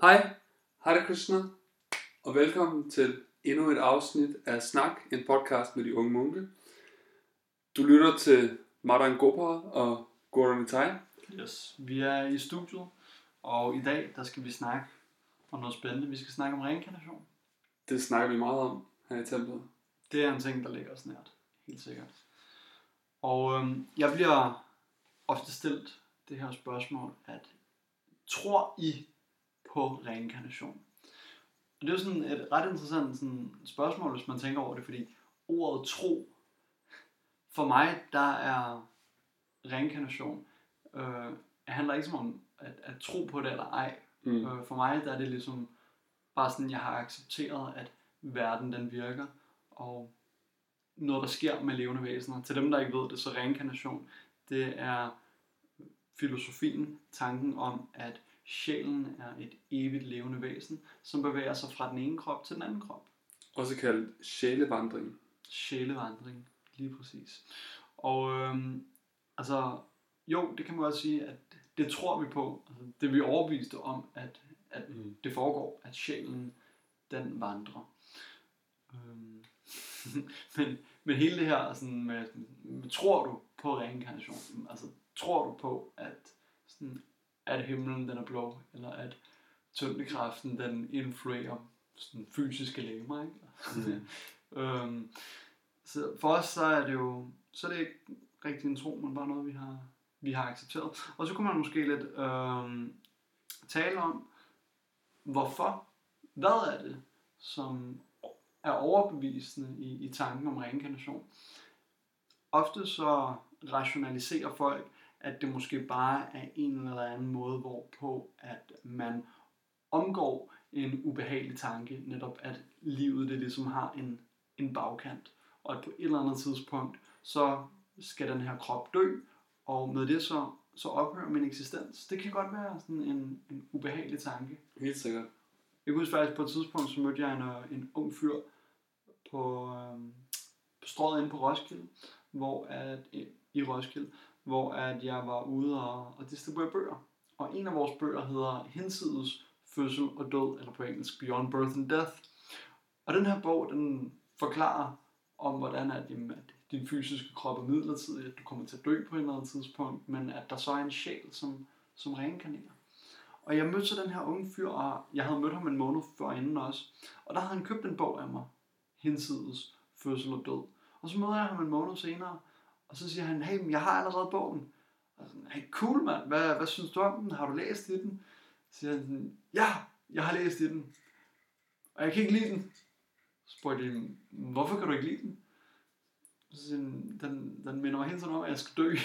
Hej, Hare Krishna, og velkommen til endnu et afsnit af Snak, en podcast med de unge munke. Du lytter til Madan Gopal og Gordon Tai. Yes. Vi er i studiet, og i dag der skal vi snakke om noget spændende. Vi skal snakke om reinkarnation. Det snakker vi meget om her i templet. Det er en ting, der ligger os nært. Helt sikkert. Og øhm, jeg bliver ofte stillet det her spørgsmål, at tror I på reinkarnation? Og det er jo sådan et ret interessant sådan spørgsmål, hvis man tænker over det, fordi ordet tro, for mig, der er reinkarnation, øh, handler ikke som om at, at tro på det eller ej. Mm. Øh, for mig, der er det ligesom bare sådan, jeg har accepteret, at verden den virker, og noget, der sker med levende væsener. Til dem, der ikke ved det, så reinkarnation, det er filosofien, tanken om, at sjælen er et evigt levende væsen, som bevæger sig fra den ene krop til den anden krop. Også kaldt sjælevandring. Sjælevandring, lige præcis. Og øhm, altså, jo, det kan man også sige, at det tror vi på. Altså, det er vi overbeviste om, at, at Mm. det foregår, at sjælen, den vandrer. Øhm, men, men hele det her sådan med, med, tror du på reinkarnation? Altså, tror du på, at, sådan, at himlen den er blå, eller at tyngdekraften den influerer sådan, fysiske legemer, ikke? Mm. Øhm, så for os så er det jo så er det ikke rigtig en tro, men bare noget vi har vi har accepteret. Og så kunne man måske lidt øhm, tale om hvorfor, hvad er det, som er overbevisende i, i tanken om reinkarnation. Ofte så rationaliserer folk, at det måske bare er en eller anden måde, hvorpå at man omgår en ubehagelig tanke, netop at livet det ligesom har en, en bagkant, og at på et eller andet tidspunkt, så skal den her krop dø, og med det så, så ophører min eksistens. Det kan godt være sådan en, en ubehagelig tanke. Helt sikkert. Jeg kunne huske faktisk på et tidspunkt, så mødte jeg en, øh, en ung fyr på, øhm, på strået inde på Roskilde, hvor at, i- i Roskilde, hvor at jeg var ude og, og distribuere bøger. Og en af vores bøger hedder Hinsides fødsel og død, eller på engelsk Beyond Birth and Death. Og den her bog, den forklarer om, hvordan at, jamen, at din fysiske krop er midlertidig, at du kommer til at dø på et eller andet tidspunkt, men at der så er en sjæl, som, som reinkarnerer. Og jeg mødte så den her unge fyr, og jeg havde mødt ham en måned før inden også. Og der havde han købt en bog af mig, Hinsides fødsel og død. Og så møder jeg ham en måned senere, og så siger han, hey, jeg har allerede bogen. Og sådan, hey, cool mand, hvad, hvad synes du om den? Har du læst i den? Så siger han sådan, ja, jeg har læst i den. Og jeg kan ikke lide den. Så spurgte jeg, hvorfor kan du ikke lide den? Så siger han, den, den minder mig hele tiden om, at jeg skal dø.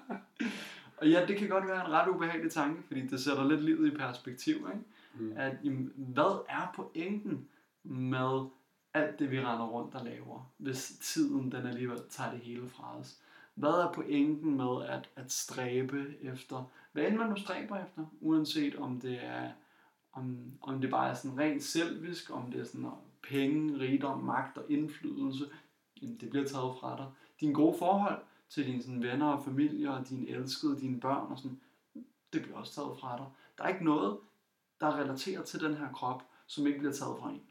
og ja, det kan godt være en ret ubehagelig tanke, fordi det sætter lidt livet i perspektiv, ikke? Mm. at jamen, hvad er pointen med alt det, vi render rundt og laver, hvis tiden den alligevel tager det hele fra os? Hvad er pointen med at, at stræbe efter, hvad end man nu stræber efter, uanset om det er om, om det bare er sådan rent selvisk, om det er sådan penge, rigdom, magt og indflydelse, jamen det bliver taget fra dig. Dine gode forhold til dine sådan, venner og familie og dine elskede, dine børn og sådan, det bliver også taget fra dig. Der er ikke noget, der relaterer til den her krop, som ikke bliver taget fra en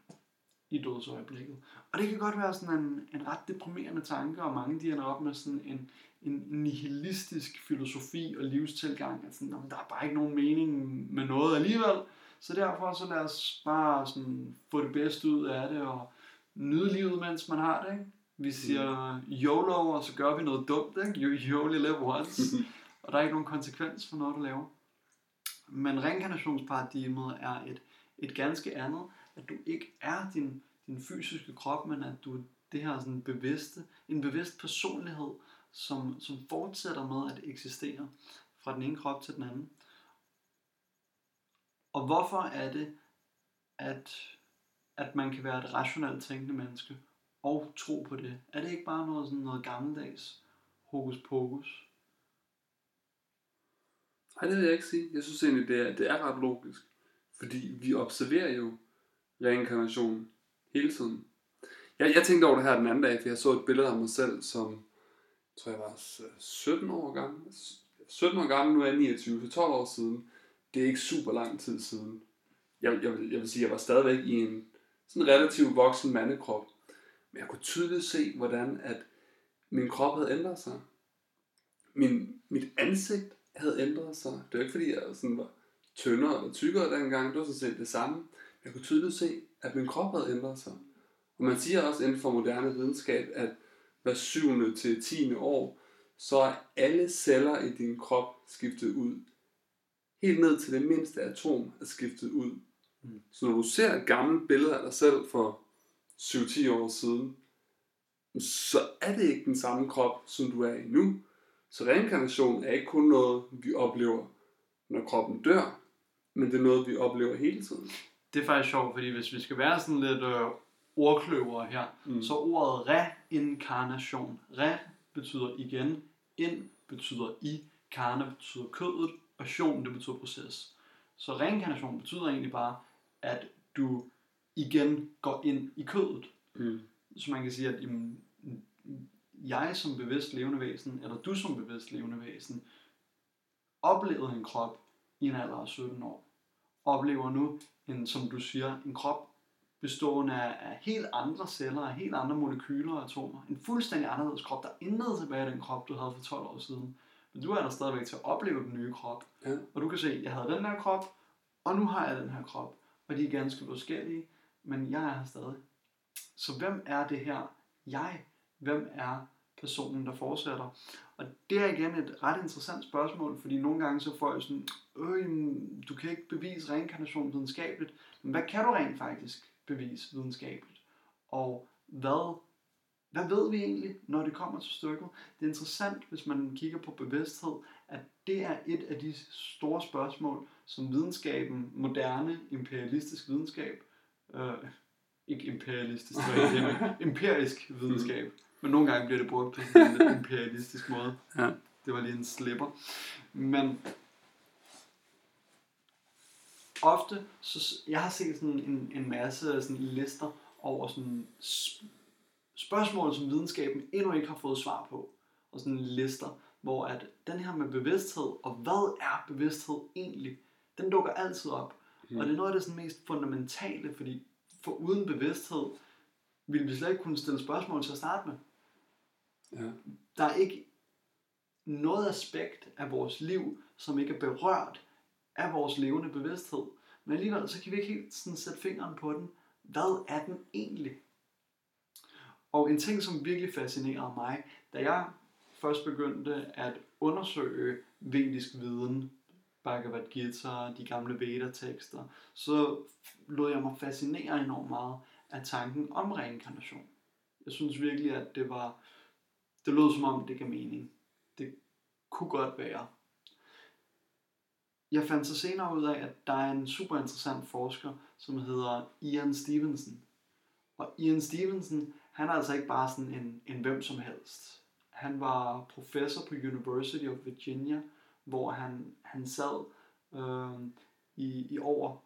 i dødsøjeblikket. Og det kan godt være sådan en, en ret deprimerende tanke, og mange de ender op med sådan en, en nihilistisk filosofi og livstilgang, at sådan, "Nå, men der er bare ikke nogen mening med noget alligevel, så derfor så lad os bare sådan få det bedste ud af det, og nyde livet, mens man har det, ikke? Vi siger YOLO, og så gør vi noget dumt, ikke? You, you only live once. og der er ikke nogen konsekvens for noget, du laver. Men reinkarnationsparadigmet er et, et ganske andet, at du ikke er din, din fysiske krop, men at du er det her sådan bevidste, en bevidst personlighed, som, som fortsætter med at eksistere fra den ene krop til den anden. Og hvorfor er det, at, at man kan være et rationelt tænkende menneske og tro på det? Er det ikke bare noget, sådan noget gammeldags hokus pokus? Nej, det vil jeg ikke sige. Jeg synes egentlig, det er, det er ret logisk. Fordi vi observerer jo reinkarnation hele tiden. Jeg, jeg tænkte over det her den anden dag, for jeg så et billede af mig selv, som tror jeg var 17 år gammel. 17 år gammel, nu er jeg 29, så 12 år siden. Det er ikke super lang tid siden. jeg, jeg, jeg vil sige, jeg var stadigvæk i en sådan relativt voksen mandekrop. Men jeg kunne tydeligt se, hvordan at min krop havde ændret sig. Min, mit ansigt havde ændret sig. Det var ikke fordi, jeg sådan var tyndere eller tykkere dengang. Det var sådan set det samme. Jeg kunne tydeligt se, at min krop havde ændret sig. Og man siger også inden for moderne videnskab, at hver syvende til tiende år, så er alle celler i din krop skiftet ud. Helt ned til det mindste atom er skiftet ud. Mm. Så når du ser et gammelt billede af dig selv for 7-10 år siden, så er det ikke den samme krop, som du er i nu. Så reinkarnation er ikke kun noget, vi oplever, når kroppen dør, men det er noget, vi oplever hele tiden. Det er faktisk sjovt, fordi hvis vi skal være sådan lidt øh, ordkløvere her, mm. så ordet reinkarnation, re betyder igen, ind betyder i, karne betyder kødet, og tion det betyder proces. Så reinkarnation betyder egentlig bare, at du igen går ind i kødet. Mm. Så man kan sige, at jamen, jeg som bevidst levende væsen, eller du som bevidst levende væsen, oplevede en krop i en alder af 17 år. Oplever nu, en, som du siger, en krop bestående af, af helt andre celler, af helt andre molekyler og atomer. En fuldstændig anderledes krop, der intet tilbage i den krop, du havde for 12 år siden. Men du er der stadigvæk til at opleve den nye krop. Ja. Og du kan se, jeg havde den her krop, og nu har jeg den her krop. Og de er ganske forskellige, men jeg er her stadig. Så hvem er det her jeg? Hvem er personen, der fortsætter? Og det er igen et ret interessant spørgsmål, fordi nogle gange så får jeg sådan, øh, du kan ikke bevise reinkarnation videnskabeligt, men hvad kan du rent faktisk bevise videnskabeligt? Og hvad, hvad ved vi egentlig, når det kommer til stykket? Det er interessant, hvis man kigger på bevidsthed, at det er et af de store spørgsmål, som videnskaben, moderne, imperialistisk videnskab, øh, ikke imperialistisk, men empirisk videnskab, men nogle gange bliver det brugt på en imperialistisk måde. Ja. Det var lige en slipper. Men ofte, så jeg har set sådan en, en masse sådan lister over sådan spørgsmål, som videnskaben endnu ikke har fået svar på. Og sådan lister, hvor at den her med bevidsthed, og hvad er bevidsthed egentlig, den dukker altid op. Mm. Og det er noget af det sådan mest fundamentale, fordi for uden bevidsthed, ville vi slet ikke kunne stille spørgsmål til at starte med. Ja. Der er ikke noget aspekt af vores liv, som ikke er berørt af vores levende bevidsthed. Men alligevel, så kan vi ikke helt sådan sætte fingeren på den. Hvad er den egentlig? Og en ting, som virkelig fascinerede mig, da jeg først begyndte at undersøge vedisk viden, Bhagavad Gita, de gamle Veda-tekster, så lod jeg mig fascinere enormt meget af tanken om reinkarnation. Jeg synes virkelig, at det var, det lød som om, det gav mening. Det kunne godt være. Jeg fandt så senere ud af, at der er en super interessant forsker, som hedder Ian Stevenson. Og Ian Stevenson, han er altså ikke bare sådan en, en hvem som helst. Han var professor på University of Virginia, hvor han, han sad øh, i, i over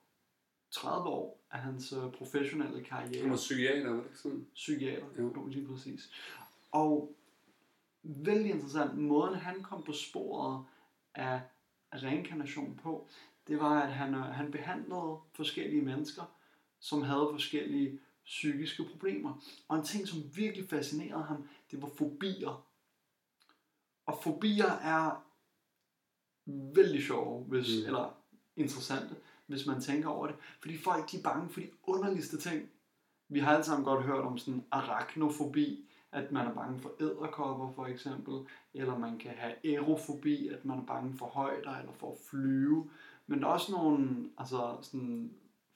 30 år af hans øh, professionelle karriere. Han var psykiater, var det ikke sådan? Psykiater, jo. lige præcis. Og vældig interessant, måden han kom på sporet af reinkarnation på, det var, at han, øh, han behandlede forskellige mennesker, som havde forskellige psykiske problemer. Og en ting, som virkelig fascinerede ham, det var fobier. Og fobier er vældig sjove, hvis, mm. eller interessante, hvis man tænker over det. Fordi folk de er bange for de underligste ting. Vi har alle sammen godt hørt om sådan arachnofobi, at man er bange for æderkopper for eksempel, eller man kan have aerofobi, at man er bange for højder eller for at flyve. Men der er også nogle altså sådan,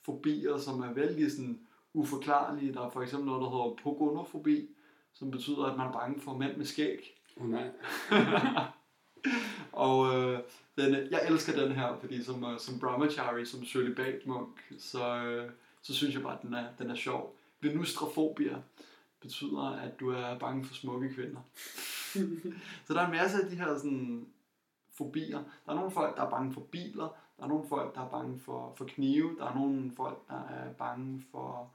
fobier, som er vældig sådan, uforklarlige. Der er for eksempel noget, der hedder pogonofobi, som betyder, at man er bange for mænd med skæg. Oh, nej. og øh, den, jeg elsker den her, fordi som, uh, som brahmachari, som munk, så, øh, så synes jeg bare, at den er, den er sjov. Venustrafobia betyder, at du er bange for smukke kvinder. så der er en masse af de her sådan, fobier. Der er nogle folk, der er bange for biler. Der er nogle folk, der er bange for, for knive. Der er nogle folk, der er bange for,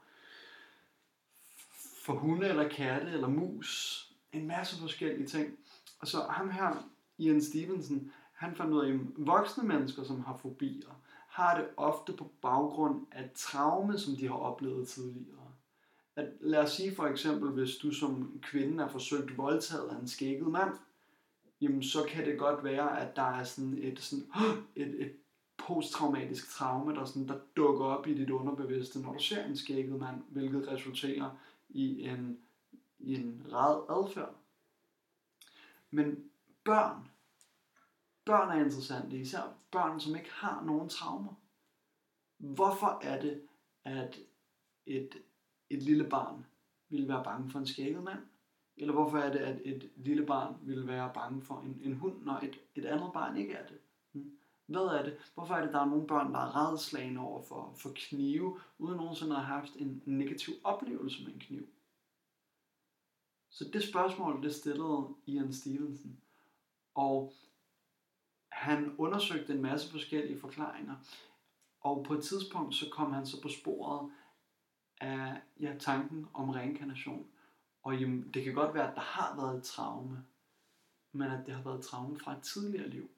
for hunde eller katte eller mus. En masse forskellige ting. Og så ham her, Ian Stevenson, han fandt ud af, at voksne mennesker, som har fobier, har det ofte på baggrund af traume, som de har oplevet tidligere. At, lad os sige for eksempel, hvis du som kvinde er forsøgt voldtaget af en skægget mand, jamen så kan det godt være, at der er sådan et, sådan, et, et posttraumatisk traume, der, sådan, der dukker op i dit underbevidste, når du ser en skægget mand, hvilket resulterer i en, i en red adfærd. Men børn, børn er interessante, især børn, som ikke har nogen traumer. Hvorfor er det, at et, et lille barn vil være bange for en skægget mand? Eller hvorfor er det, at et lille barn vil være bange for en, en hund, når et, et andet barn ikke er det? Hmm. Hvad er det? Hvorfor er det, at der er nogle børn, der er redslagende over for, for knive, uden nogensinde at have haft en negativ oplevelse med en kniv? Så det spørgsmål, det stillede Ian Stevenson. Og han undersøgte en masse forskellige forklaringer. Og på et tidspunkt, så kom han så på sporet af ja, tanken om reinkarnation. Og jamen, det kan godt være, at der har været et traume, men at det har været et traume fra et tidligere liv.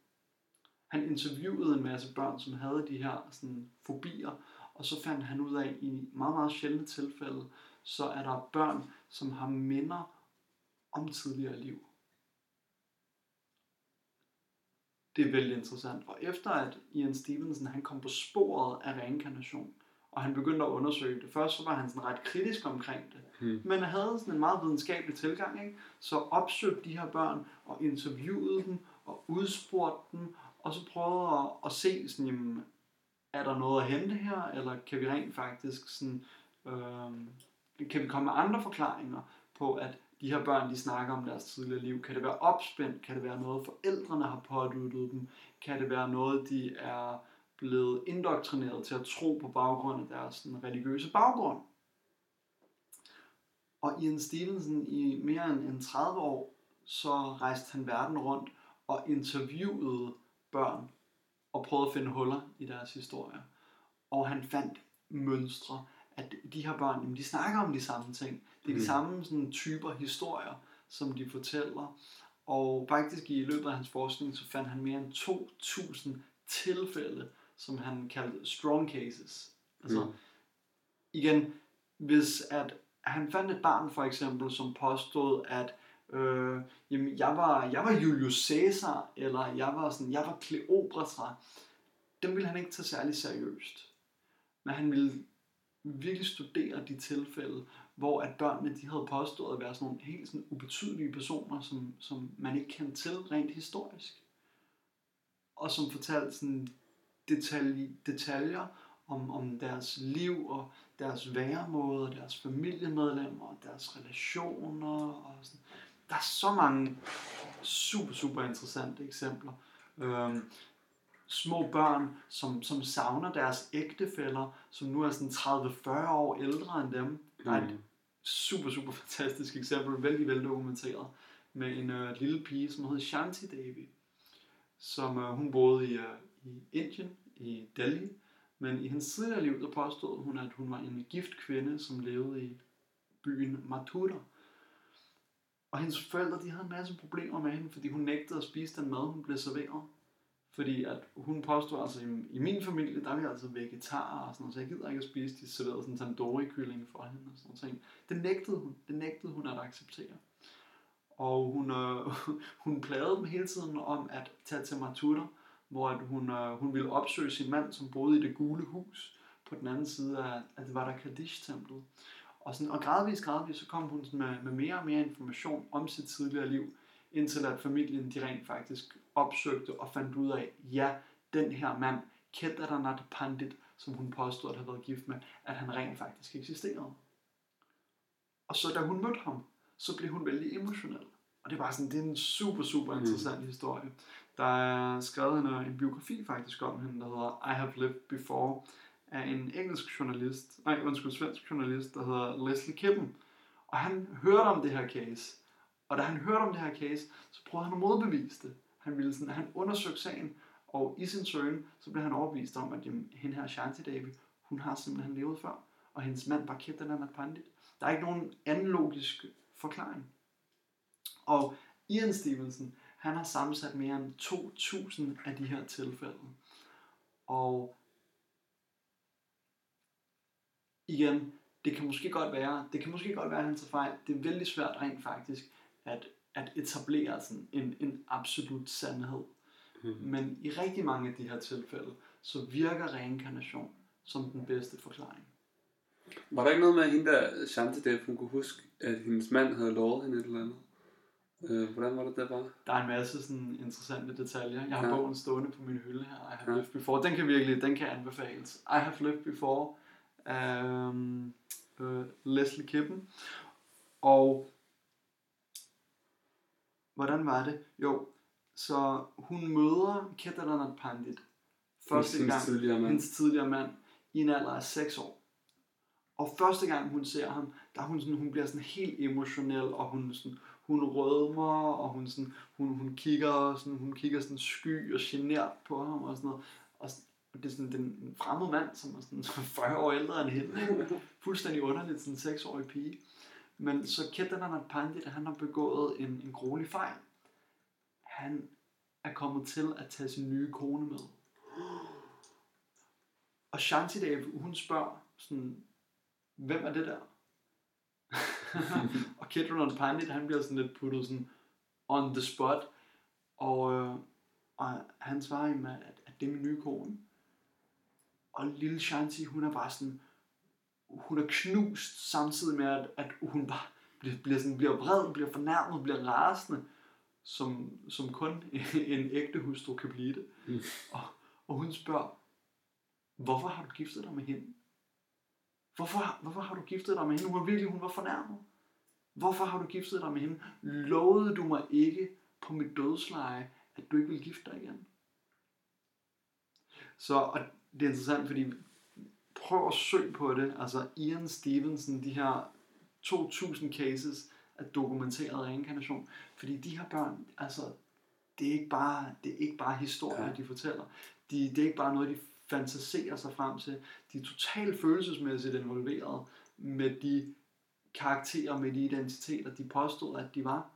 Han interviewede en masse børn, som havde de her sådan, fobier, og så fandt han ud af, i meget, meget sjældne tilfælde, så er der børn, som har minder om tidligere liv. Det er vældig interessant. Og efter at Ian Stevenson han kom på sporet af reinkarnation, og han begyndte at undersøge det. Først så var han sådan ret kritisk omkring det, hmm. men han havde sådan en meget videnskabelig tilgang, ikke? så opsøgte de her børn og interviewede dem og udspurgte dem, og så prøvede at, at se, sådan, jamen, er der noget at hente her, eller kan vi rent faktisk sådan, øh, kan vi komme med andre forklaringer på, at de her børn, de snakker om deres tidligere liv. Kan det være opspændt? Kan det være noget, forældrene har påduttet dem? Kan det være noget, de er blevet indoktrineret til at tro på baggrund af deres sådan, religiøse baggrund? Og Ian Stevenson i mere end 30 år, så rejste han verden rundt og interviewede børn og prøvede at finde huller i deres historie. Og han fandt mønstre, at de her børn, jamen, de snakker om de samme ting. Det er de mm. samme sådan, typer historier, som de fortæller. Og faktisk i løbet af hans forskning, så fandt han mere end 2.000 tilfælde, som han kaldte strong cases. Altså, mm. igen, hvis at han fandt et barn for eksempel, som påstod, at øh, jamen, jeg, var, jeg var Julius Caesar, eller jeg var, sådan, jeg var Kleopatra, dem ville han ikke tage særlig seriøst. Men han ville virkelig studere de tilfælde, hvor at børnene de havde påstået at være sådan nogle helt sådan ubetydelige personer, som, som man ikke kendte til rent historisk. Og som fortalte sådan detalj, detaljer om, om deres liv og deres væremåde, deres familiemedlemmer og deres relationer. Og sådan. Der er så mange super, super interessante eksempler. Øhm, små børn, som, som savner deres ægtefæller, som nu er sådan 30-40 år ældre end dem. Der er et mm. super, super fantastisk eksempel, vældig vel dokumenteret, med en øh, lille pige, som hedder Shanti Devi, som øh, hun boede i, øh, i Indien, i Delhi, men i hendes tidligere liv, der påstod hun, at hun var en gift kvinde, som levede i byen Mathura. Og hendes forældre, de havde en masse problemer med hende, fordi hun nægtede at spise den mad, hun blev serveret. Fordi at hun påstod, altså i, i min familie, der er vi altså vegetarer og sådan noget, så jeg gider ikke at spise de serverede sådan tandoori-kylling for hende og sådan noget. Det nægtede hun. Det nægtede hun at acceptere. Og hun, øh, hun plagede dem hele tiden om at tage til Mathura, hvor at hun, øh, hun ville opsøge sin mand, som boede i det gule hus på den anden side af, af det var der Kadish-templet. Og, sådan, og gradvist, gradvist, så kom hun sådan med, med mere og mere information om sit tidligere liv, indtil at familien de rent faktisk opsøgte og fandt ud af, ja, den her mand, Kedaranath Pandit, som hun påstod at have været gift med, at han rent faktisk eksisterede. Og så da hun mødte ham, så blev hun vældig emotionel. Og det var sådan, det er en super, super interessant mm. historie. Der er skrevet en, øh, en biografi faktisk om hende, der hedder I Have Lived Before, af en engelsk journalist, nej, undskyld, svensk journalist, der hedder Leslie Kippen. Og han hørte om det her case. Og da han hørte om det her case, så prøvede han at modbevise det. Han ville sådan, han undersøgte sagen, og i sin søgen, så blev han overbevist om, at jamen, hende her Shanti Devi, hun har simpelthen levet før, og hendes mand var Ketananda Pandit. Der er ikke nogen anden logisk forklaring. Og Ian Stevenson, han har sammensat mere end 2.000 af de her tilfælde. Og igen, det kan måske godt være, det kan måske godt være, at han tager fejl. Det er vældig svært rent faktisk at, at etablere sådan en, en absolut sandhed. Mhm. Men i rigtig mange af de her tilfælde, så virker reinkarnation som den bedste forklaring. Var der ikke noget med hende, der Shanti Dev, hun kunne huske, at hendes mand havde lovet hende et eller andet? Øh, hvordan var det, der var? Der er en masse sådan interessante detaljer. Jeg har Ja. bogen stående på min hylde her. I have Ja. lived before. Den kan virkelig, den kan anbefales. I have lived before. Um, uh, Leslie Kippen. Og hvordan var det? Jo, så hun møder Kedarnath Pandit første Hendes gang, tidligere mand. hendes tidligere mand, i en alder af 6 år. Og første gang hun ser ham, der er hun, sådan, hun bliver sådan helt emotionel, og hun, sådan, hun rødmer, og hun, sådan, hun, hun kigger, sådan, hun kigger sådan sky og genert på ham og sådan noget. Og det er sådan den fremmede mand, som er sådan 40 år ældre end hende. Fuldstændig underligt, sådan en 6-årig pige. Men så Kedarnath Pandit, han har begået en, en gruelig fejl. Han er kommet til at tage sin nye kone med. Og Shantidev, hun spørger sådan, hvem er det der? og Kedarnath Pandit, han bliver sådan lidt puttet sådan on the spot. Og, øh, og han svarer hende, at, at det er min nye kone. Og lille Shanti, hun er bare sådan, hun er knust samtidig med, at, at hun bare bliver, bliver, sådan, bliver vred, bliver fornærmet, bliver rasende, som, som kun en ægte hustru kan blive det. Mm. Og, og hun spørger, hvorfor har du giftet dig med hende? Hvorfor, hvorfor har du giftet dig med hende? Hun var virkelig, hun var fornærmet. Hvorfor har du giftet dig med hende? Lovede du mig ikke på mit dødsleje, at du ikke vil gifte dig igen? Så og det er interessant, fordi prøv at søge på det. Altså Ian Stevenson, de her 2000 cases af dokumenteret reinkarnation. Fordi de her børn, altså, det er ikke bare, det er ikke bare historier, Ja. de fortæller. De, det er ikke bare noget, de fantaserer sig frem til. De er totalt følelsesmæssigt involveret med de karakterer, med de identiteter, de påstod, at de var.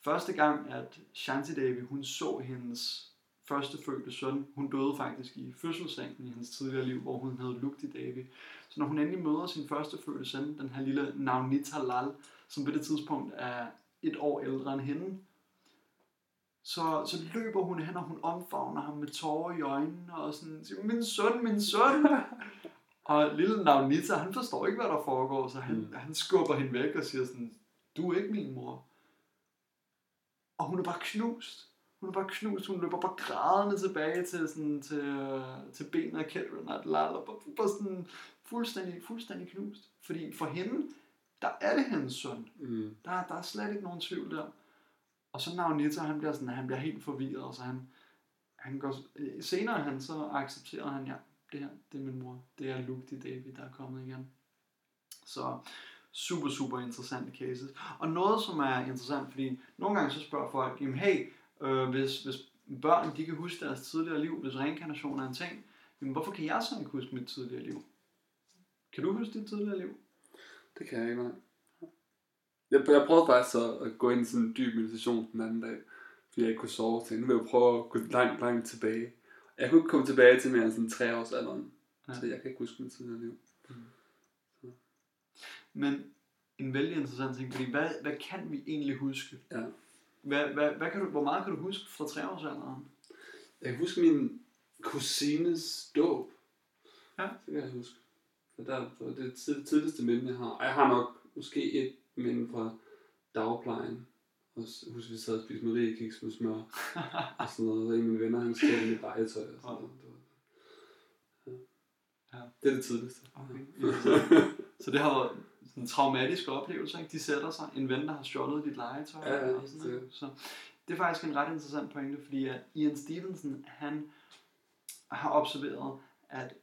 Første gang, at Shanti Devi, hun så hendes første fødte søn, hun døde faktisk i fødselssengen i hendes tidligere liv, hvor hun havde Lukti Devi. Så når hun endelig møder sin første fødte søn, den her lille Navnita Lal, som på det tidspunkt er et år ældre end hende, så, så løber hun hen, og hun omfavner ham med tårer i øjnene, og sådan siger, min søn, min søn. og lille Navnita, han forstår ikke, hvad der foregår, så han, Mm. han skubber hende væk og siger sådan, du er ikke min mor. Og hun er bare knust. Hun er bare knust. Hun løber bare grædende tilbage til, sådan, til, til benet af Kedron og Lal, og bare, bare sådan fuldstændig, fuldstændig knust. Fordi for hende, der er det hendes søn. Mm. Der, der er slet ikke nogen tvivl der. Og så Navnita, han bliver, sådan, han bliver helt forvirret, så han, han går, senere han så accepterer han, ja, det her, det er min mor. Det er Luke de David, der er kommet igen. Så super, super interessante cases. Og noget, som er interessant, fordi nogle gange så spørger folk, jamen hey, øh, hvis, hvis børn de kan huske deres tidligere liv, hvis reinkarnation er en ting, jamen hvorfor kan jeg så ikke huske mit tidligere liv? Kan du huske dit tidligere liv? Det kan jeg ikke, nej. Jeg, jeg prøvede faktisk så at gå ind i sådan en dyb meditation den anden dag, fordi jeg ikke kunne sove. Så nu vil jeg prøve at gå langt, langt tilbage. Jeg kunne ikke komme tilbage til mere end sådan tre års alderen. Ja. Så jeg kan ikke huske min tidligere liv. Men en vældig interessant ting, fordi hvad, hvad kan vi egentlig huske? Ja. Hvad, hvad, hvad kan du, hvor meget kan du huske fra treårsalderen? Jeg kan huske min kusines dåb. Ja. Det kan jeg huske. Så der, det var det tid- tidligste minde, jeg har. Og jeg har nok måske et minde fra dagplejen. Og s- jeg husker, vi sad og spiste mariekiks med smør. og sådan noget. Og en af mine venner, han i mit legetøj. Og sådan noget. Ja. Ja. det er det tidligste. Okay. Så det har været sådan en traumatisk oplevelse, ikke? De sætter sig, en ven, der har stjålet dit legetøj Ja, ja, og sådan noget. det- Så det er faktisk en ret interessant pointe, fordi at Ian Stevenson, han har observeret, at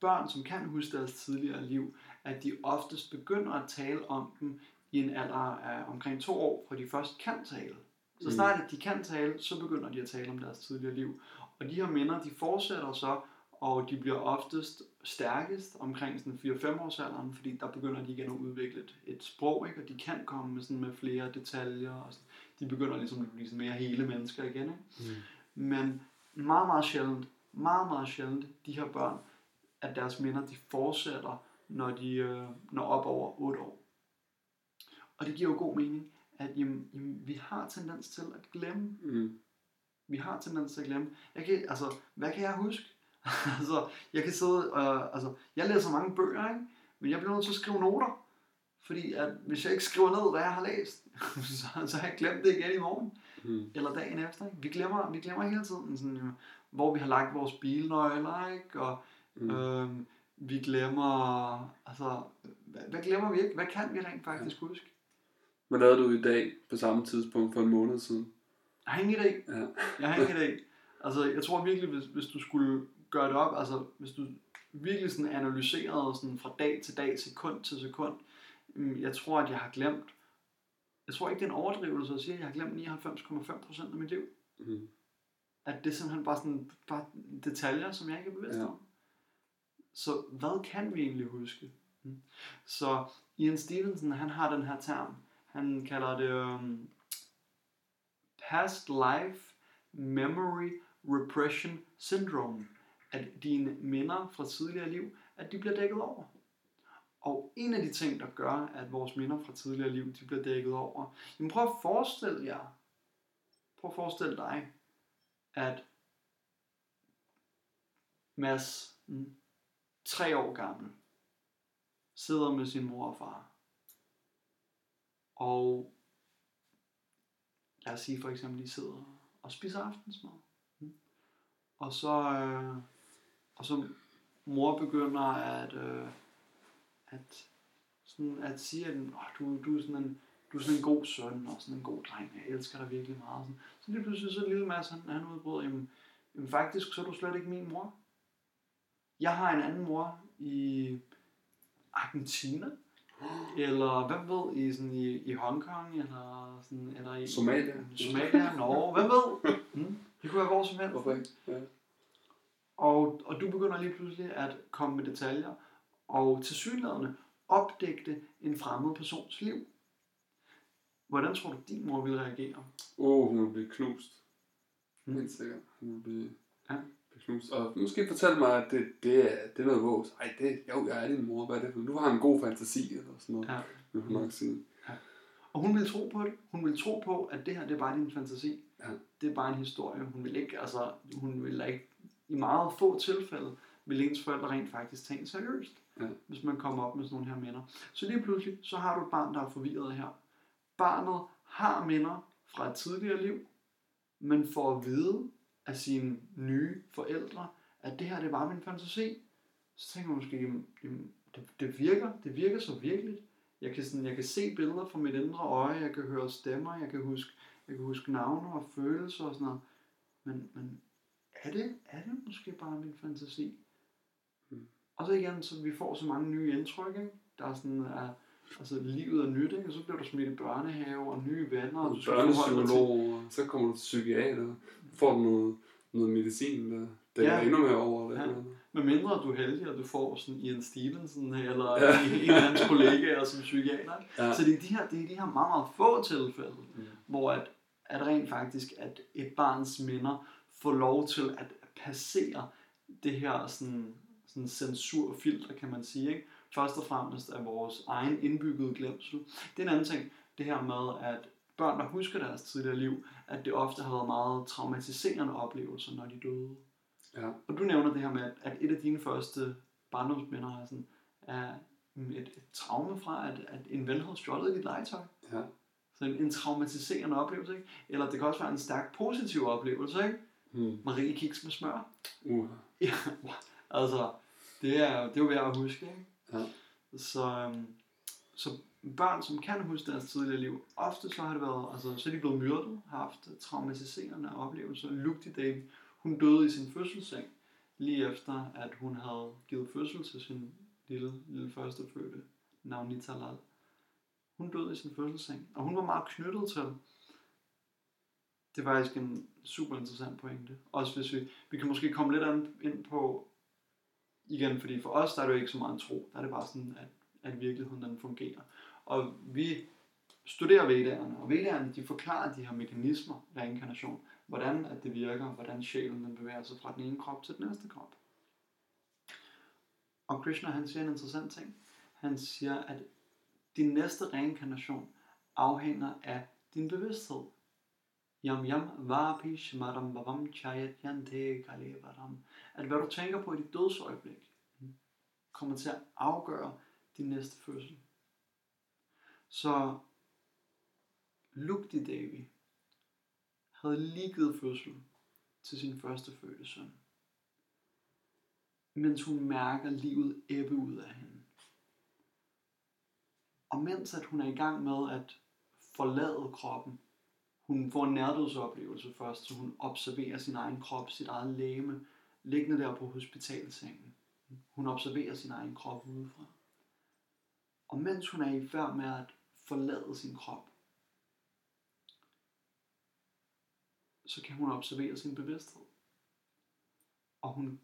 børn, som kan huske deres tidligere liv, at de oftest begynder at tale om dem i en alder af omkring to år, fra de først kan tale. Så Mm. snart at de kan tale, så begynder de at tale om deres tidligere liv. Og de her minder, de fortsætter så, og de bliver oftest stærkest omkring sådan 4-5 års alderen, fordi der begynder de igen at udvikle et, et sprog, ikke? og de kan komme med, sådan med flere detaljer, og sådan. de begynder ligesom at blive sådan mere hele mennesker igen. Ikke? Mm. Men meget, meget sjældent, meget, meget sjældent, de her børn, at deres minder, de fortsætter når de øh, når op over 8 år. Og det giver jo god mening, at jamen, jamen, vi har tendens til at glemme. Mm. Vi har tendens til at glemme. Jeg kan, altså, hvad kan jeg huske? altså, jeg kan sidde, øh, altså, jeg læser mange bøger, ikke? men jeg bliver nødt til at skrive noter. Fordi at hvis jeg ikke skriver ned, hvad jeg har læst, så, så har jeg glemt det igen i morgen. Mm. Eller dagen efter. Ikke? Vi, glemmer, vi glemmer hele tiden, sådan, øh, hvor vi har lagt vores bilnøgler, ikke? og Mm. øh, vi glemmer, altså, hvad, hvad glemmer vi ikke? Hvad kan vi rent faktisk huske? Hvad lavede du i dag på samme tidspunkt for en måned siden? Jeg har ingen idé. Ja. Jeg har ikke idé. Altså, jeg tror virkelig, hvis, hvis du skulle gøre det op, altså, hvis du virkelig sådan analyserede sådan fra dag til dag, sekund til sekund, mm, jeg tror, at jeg har glemt, jeg tror ikke, det er en overdrivelse at sige, at jeg har glemt 99,5% af mit liv. Mm. At det er simpelthen bare sådan, bare detaljer, som jeg ikke er bevidst Ja. om. Så hvad kan vi egentlig huske? Mm. Så Ian Stevenson, han har den her term, han kalder det um, past life memory repression syndrome. At dine minder fra tidligere liv, at de bliver dækket over. Og en af de ting, der gør, at vores minder fra tidligere liv, de bliver dækket over, jamen prøv at forestille jer, prøv at forestille dig, at Mads, mm, tre år gammel, sidder med sin mor og far. Og lad os sige for eksempel, de sidder og spiser aftensmad. Mm. Og så, øh, og så mor begynder at, øh, at, sådan at sige, at oh, du, du, er sådan en, du er sådan en god søn og sådan en god dreng, jeg elsker dig virkelig meget. Sådan. Så lige pludselig så lille Mads, han, han udbryder, jamen, jamen faktisk så er du slet ikke min mor. Jeg har en anden mor i Argentina, eller hvem ved, i, sådan i, i Hongkong, eller, sådan, eller i Somalia. Somalia, Norge, hvem ved? Mm. Det kunne være hvor som helst. Hvorfor ikke? Ja. Og, og du begynder lige pludselig at komme med detaljer, og til synlædende opdægte en fremmed persons liv. Hvordan tror du, din mor ville reagere? Åh, oh, hun vil blive knust. Mm. Helt sikkert. Hun vil blive, Ja. Knust. Og måske fortælle mig, at det, det, er, det er noget vås. Ej, det, jo, jeg er din mor. Hvad er det? Du har en god fantasi, eller sådan noget. Ja. Vil hun nok sige. Og hun ville tro på det. Hun ville tro på, at det her, det er bare din fantasi. Ja. Det er bare en historie. Hun vil ikke, altså, hun vil ikke, i meget få tilfælde, vil ens forældre rent faktisk tage en seriøst, Ja. hvis man kommer op med sådan nogle her minder. Så lige pludselig, så har du et barn, der er forvirret her. Barnet har minder fra et tidligere liv, men får at vide af sine nye forældre, at det her, det er bare min fantasi. Så tænker man måske, jamen, jamen, det, det, virker, det virker så virkeligt. Jeg kan, sådan, jeg kan se billeder fra mit indre øje, jeg kan høre stemmer, jeg kan huske, jeg kan huske navne og følelser og sådan noget. Men, men er, det, er det måske bare min fantasi? Mm. Og så igen, så vi får så mange nye indtryk, ikke? Der er sådan, at altså, livet er nyt, ikke? og så bliver du smidt i børnehave og nye venner, og Børnepsykolog, og så kommer du til psykiater. Får du noget, noget medicin, der dækker Ja. endnu mere over. Eller Ja. Med mindre du er heldig, og du får sådan Ian Stevenson eller Ja. en af hans kollegaer som psykiater. Ja. Så det er de her, det er de her meget, meget få tilfælde, Mm. hvor at, at rent faktisk, at et barns minder får lov til at passere det her sådan, sådan censurfilter, kan man sige. Ikke? Først og fremmest af vores egen indbyggede glemsel. Det er en anden ting, det her med, at børn, der husker deres tidligere liv, at det ofte har været meget traumatiserende oplevelser, når de døde. Ja. Og du nævner det her med, at et af dine første barndomsminder er, sådan, er et, et traume fra, at, at en ven havde stjålet dit legetøj. Ja. Så en, en traumatiserende oplevelse, ikke? Eller det kan også være en stærk positiv oplevelse, ikke? Hmm. Marie kiks med smør. Uh. Ja, altså, det er, det er jo værd at huske, ikke? Ja. Så, øhm, så børn, som kan huske deres tidligere liv, ofte så har det været, altså, så er de blevet myrdet, har haft traumatiserende oplevelser. Lugti Davy, hun døde i sin fødselsseng, lige efter, at hun havde givet fødsel til sin lille, lille førstefødte, Navnita Lal. Hun døde i sin fødselsseng, og hun var meget knyttet til det er faktisk en super interessant pointe. Også hvis vi, vi kan måske komme lidt an- ind på, igen, fordi for os der er det jo ikke så meget en tro, der er det bare sådan, at, at virkeligheden den fungerer. Og vi studerer vedderne, og vedderne de forklarer de her mekanismer, reinkarnation, hvordan at det virker, hvordan sjælen den bevæger sig fra den ene krop til den næste krop. Og Krishna han siger en interessant ting. Han siger, at din næste reinkarnation afhænger af din bevidsthed. Yam yam vapi smaram bavam chayat yante kalevaram. At hvad du tænker på i dit dødsøjeblik, kommer til at afgøre din næste fødsel. Så Lugti Devi havde lige givet fødsel til sin første fødte søn. Mens hun mærker livet ebbe ud af hende. Og mens at hun er i gang med at forlade kroppen, hun får en nærdødsoplevelse først, så hun observerer sin egen krop, sit eget læme, liggende der på hospitalsengen. Hun observerer sin egen krop udefra. Og mens hun er i færd med at forlade sin krop, så kan hun observere sin bevidsthed. Og hun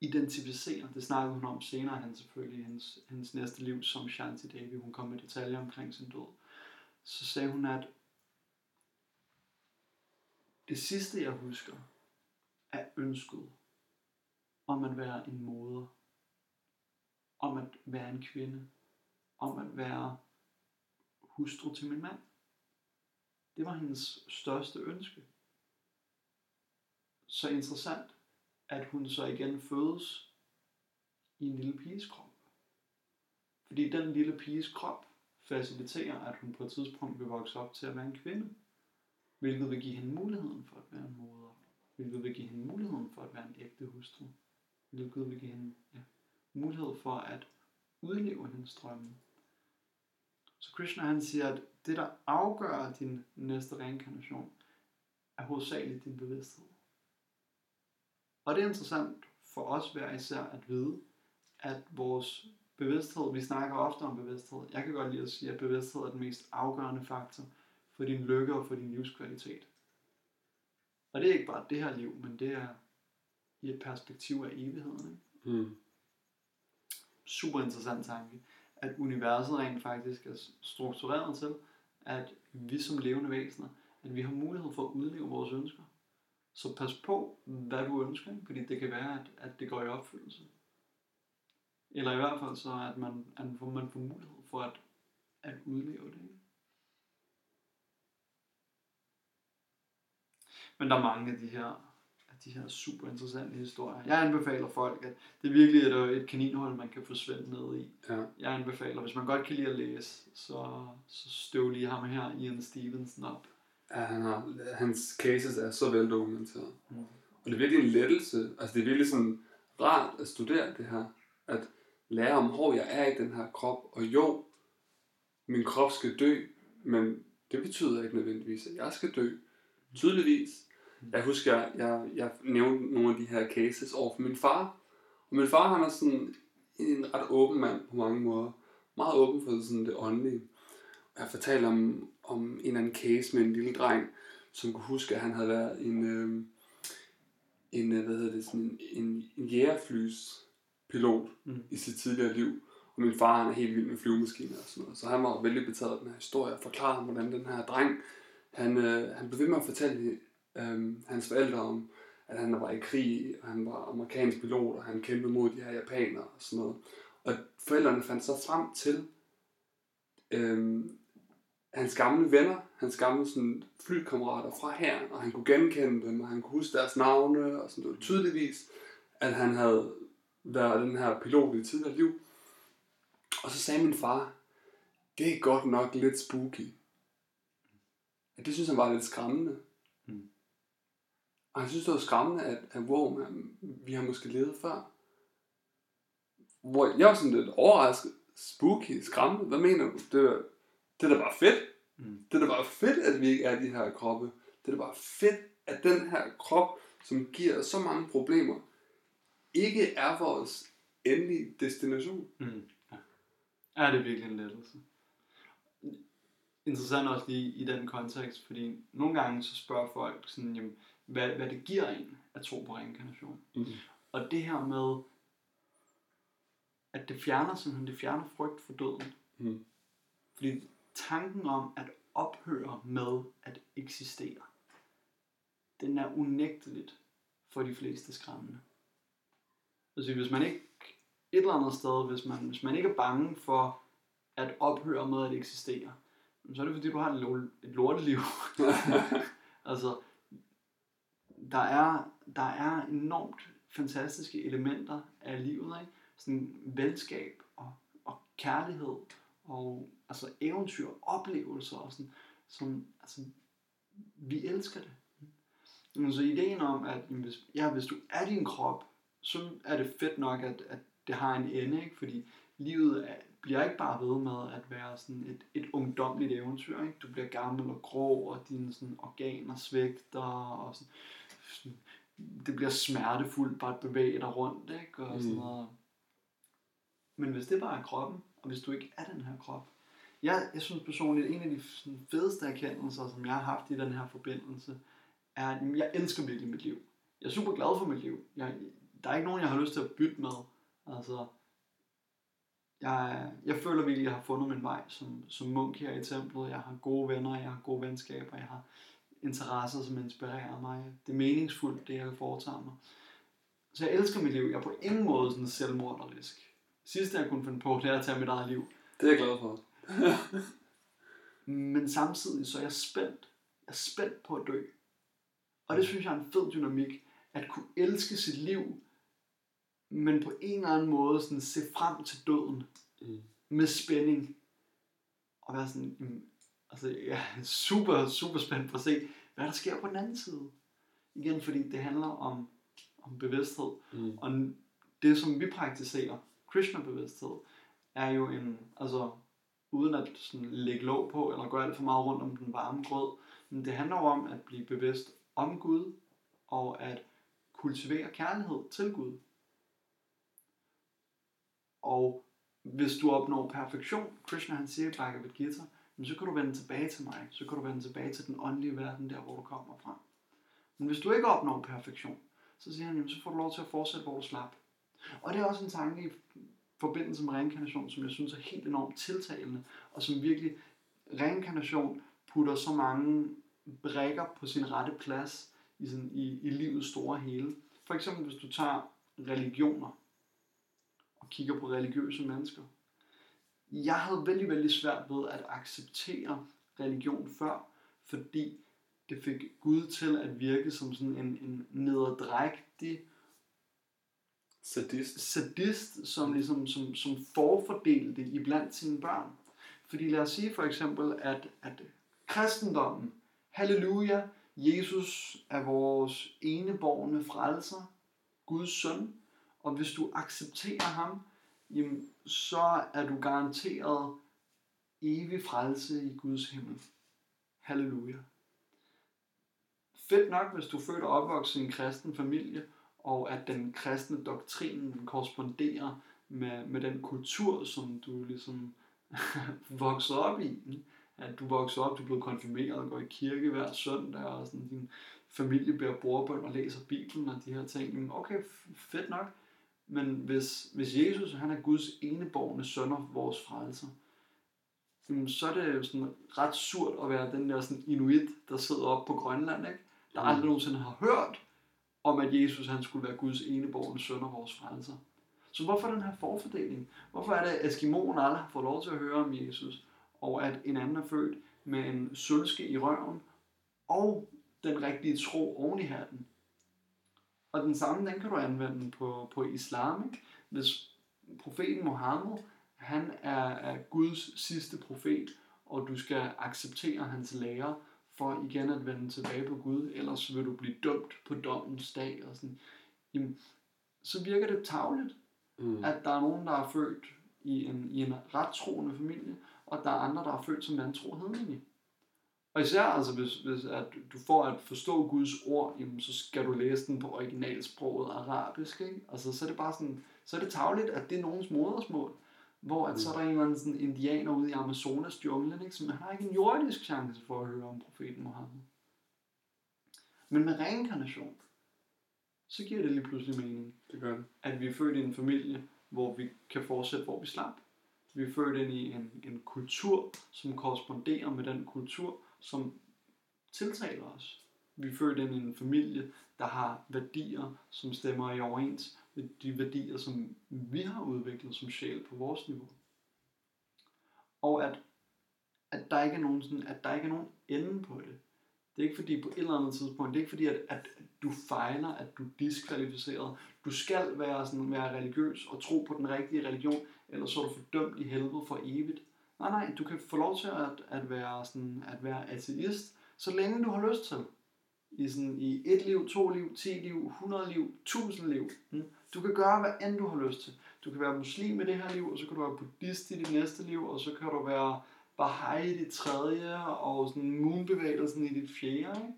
identificerer, det snakkede hun om senere han selvfølgelig hendes, hendes næste liv som Shanti Devi, hun kom med detaljer omkring sin død. Så sagde hun, at det sidste jeg husker er ønsket om at være en moder, om at være en kvinde, om at være hustru til min mand. Det var hendes største ønske. Så interessant, at hun så igen fødes i en lille piges krop. Fordi den lille piges krop faciliterer, at hun på et tidspunkt vil vokse op til at være en kvinde. Hvilket vil give hende muligheden for at være en moder. Hvilket vil give hende muligheden for at være en ægte hustru. Hvilket vil give hende ja, mulighed for at udleve hendes drømme. Så Krishna han siger, at det der afgør din næste reinkarnation, er hovedsageligt din bevidsthed. Og det er interessant for os hver især at vide, at vores bevidsthed, vi snakker ofte om bevidsthed, jeg kan godt lide at sige, at bevidsthed er den mest afgørende faktor for din lykke og for din livskvalitet. Og det er ikke bare det her liv, men det er i et perspektiv af evigheden. Ikke? Mm. Super interessant tanke, at universet rent faktisk er struktureret til, at vi som levende væsener, at vi har mulighed for at udleve vores ønsker. Så pas på, hvad du ønsker, fordi det kan være, at, at det går i opfyldelse. Eller i hvert fald så, at man, at man får mulighed for at, at udleve det. Ikke? Men der er mange af de her, af de her super interessante historier. Jeg anbefaler folk, at det er virkelig et, et kaninhul, man kan forsvinde ned i. Ja. Jeg anbefaler, hvis man godt kan lide at læse, så, så støv lige ham her, Ian Stevenson, op. Ja, han har, hans cases er så veldokumenteret. Mm. Og det er virkelig en lettelse. Altså det er virkelig sådan rart at studere det her. At lære om, hvor jeg er i den her krop. Og jo, min krop skal dø, men det betyder ikke nødvendigvis, at jeg skal dø. Tydeligvis. Jeg husker, jeg, jeg, jeg nævnte nogle af de her cases over for min far. Og min far, han er sådan en ret åben mand på mange måder. Meget åben for sådan det åndelige. Og jeg fortalte om, om en eller anden case med en lille dreng, som kunne huske, at han havde været en, øh, en hvad hedder det, sådan en, en, en jægerflyspilot Mm. i sit tidligere liv. Og min far, han er helt vild med flyvemaskiner og sådan noget. Så han var vældig betaget af den her historie og forklarede ham, hvordan den her dreng, han, øh, han blev ved med at fortælle øh, hans forældre om, at han var i krig, og han var amerikansk pilot, og han kæmpede mod de her japanere og sådan noget. Og forældrene fandt så frem til øh, hans gamle venner, hans gamle sådan, flykammerater fra her, og han kunne genkende dem, og han kunne huske deres navne, og sådan noget. Tydeligvis, at han havde været den her pilot i et tidligere liv. Og så sagde min far, det er godt nok lidt spooky. Ja, det synes han var lidt skræmmende. Og han synes, det var skræmmende, at, at wow, man, vi har måske levet før. Hvor jeg var sådan lidt overrasket. Spooky, skræmmende, hvad mener du? Det, er- det er da bare fedt. Mm. Det er da bare fedt, at vi ikke er de her kroppe. Det er da bare fedt, at den her krop, som giver så mange problemer, ikke er vores endelige destination. Mm. Ja. ja, det er virkelig en lettelse. Interessant også lige i den kontekst, fordi nogle gange så spørger folk sådan, jamen, hvad, hvad det giver en at tro på reinkarnation. Mm. Og det her med, at det fjerner simpelthen, det fjerner frygt for døden. Mm. Fordi tanken om at ophøre med at eksistere, den er unægteligt for de fleste skræmmende. Altså hvis man ikke et eller andet sted, hvis man, hvis man ikke er bange for at ophøre med at eksistere, så er det fordi, du har et, lo- et lorteliv. altså, der er, der er enormt fantastiske elementer af livet, ikke? Sådan venskab og, og kærlighed og altså eventyr, oplevelser og sådan, som, altså, vi elsker det. Mm. Men så ideen om, at hvis, ja, hvis du er din krop, så er det fedt nok, at, at det har en ende, ikke? fordi livet er, bliver ikke bare ved med at være sådan et, et ungdomligt eventyr. Ikke? Du bliver gammel og grå, og dine sådan, organer svigter. og sådan, det bliver smertefuldt bare at bevæge dig rundt, ikke? og sådan Mm. noget. Men hvis det bare er kroppen, og hvis du ikke er den her krop, jeg, jeg synes personligt, en af de sådan, fedeste erkendelser, som jeg har haft i den her forbindelse, er, at jeg elsker virkelig mit liv. Jeg er super glad for mit liv. Jeg, der er ikke nogen, jeg har lyst til at bytte med. Altså, jeg, jeg føler virkelig, at jeg har fundet min vej som, som munk her i templet. Jeg har gode venner, jeg har gode venskaber, jeg har interesser, som inspirerer mig. Det er meningsfuldt, det jeg foretager mig. Så jeg elsker mit liv. Jeg er på ingen måde sådan selvmorderisk. Sidste jeg kunne finde på, det er at tage mit eget liv. Det er jeg glad for. Men samtidig så er jeg spændt. Jeg er spændt på at dø. Og det synes jeg er en fed dynamik. At kunne elske sit liv, men på en eller anden måde sådan se frem til døden Mm. med spænding. Og være sådan, altså jeg er super, super spændt på at se, hvad der sker på den anden side. Igen, fordi det handler om, om bevidsthed. Mm. Og det, som vi praktiserer, Krishna-bevidsthed, er jo en, altså uden at sådan lægge låg på, eller gøre alt for meget rundt om den varme grød, men det handler jo om at blive bevidst om Gud, og at kultivere kærlighed til Gud. Og hvis du opnår perfektion, Krishna han siger i Bhagavad Gita, men så kan du vende tilbage til mig, så kan du vende tilbage til den åndelige verden, der hvor du kommer fra. Men hvis du ikke opnår perfektion, så siger han, jamen, så får du lov til at fortsætte, hvor du slap. Og det er også en tanke i forbindelse med reinkarnation, som jeg synes er helt enormt tiltalende, og som virkelig, reinkarnation putter så mange brækker på sin rette plads i, sådan, i, i livets store hele. For eksempel hvis du tager religioner og kigger på religiøse mennesker. Jeg havde vældig, vældig svært ved at acceptere religion før, fordi det fik Gud til at virke som sådan en, en nederdrægtig Sadist. sadist, som, ligesom, som, som forfordelte i blandt sine børn. Fordi lad os sige for eksempel, at, at kristendommen, halleluja, Jesus er vores eneborgne frelser, Guds søn, og hvis du accepterer ham, jamen, så er du garanteret evig frelse i Guds himmel. Halleluja. Fedt nok, hvis du er født og opvokset i en kristen familie, og at den kristne doktrin korresponderer med, med den kultur, som du ligesom vokset op i. At du vokser op, du er blevet konfirmeret, går i kirke hver søndag, og sådan, din familie bærer bordbøn og læser Bibelen og de her ting. Okay, fedt nok. Men hvis, hvis Jesus han er Guds eneborgne søn og vores frelser, så er det jo sådan ret surt at være den der sådan inuit, der sidder oppe på Grønland, ikke? der Mm. aldrig nogensinde har hørt om, at Jesus han skulle være Guds eneborgne søn og vores frelser. Så hvorfor den her forfordeling? Hvorfor er det, at Eskimoen aldrig har fået lov til at høre om Jesus, og at en anden er født med en sølvske i røven, og den rigtige tro oven i hatten? Og den samme, den kan du anvende på, på islam. Ikke? Hvis profeten Mohammed, han er, er Guds sidste profet, og du skal acceptere hans lære, for igen at vende tilbage på Gud, ellers vil du blive dømt på dommens dag. Og sådan. Jamen, så virker det tavligt, Mm. at der er nogen, der er født i en, i en ret troende familie, og der er andre, der er født som vantro hedninge. Og især altså, hvis, hvis at du får at forstå Guds ord, jamen, så skal du læse den på originalsproget arabisk. Ikke? Altså, så er det bare sådan, så er det tavligt, at det er nogens modersmål. Hvor at, så er der en eller anden sådan indianer ude i Amazonas junglen, ikke? som har ikke en jordisk chance for at høre om profeten Mohammed. Men med reinkarnation, så giver det lige pludselig mening Det gør det. at vi er født i en familie, hvor vi kan fortsætte, hvor vi slap. Vi er født ind i en, en kultur, som korresponderer med den kultur, som tiltaler os. Vi er født ind i en familie, der har værdier, som stemmer i overens med de værdier, som vi har udviklet som sjæl på vores niveau. Og at, at der ikke er nogen sådan, at der ikke er nogen ende på det. Det er ikke fordi på et eller andet tidspunkt, det er ikke fordi, at, at du fejler, at du er diskvalificeret. Du skal være, sådan, være religiøs og tro på den rigtige religion, ellers så er du fordømt i helvede for evigt. Nej, nej, du kan få lov til at, at, være, sådan, at være ateist, så længe du har lyst til. I, sådan, I et liv, to liv, ti liv, 100 liv, tusind liv. Mm. Du kan gøre, hvad end du har lyst til. Du kan være muslim i det her liv, og så kan du være buddhist i dit næste liv, og så kan du være Baha'i i det tredje, og sådan moonbevægelsen i dit fjerde. Ikke?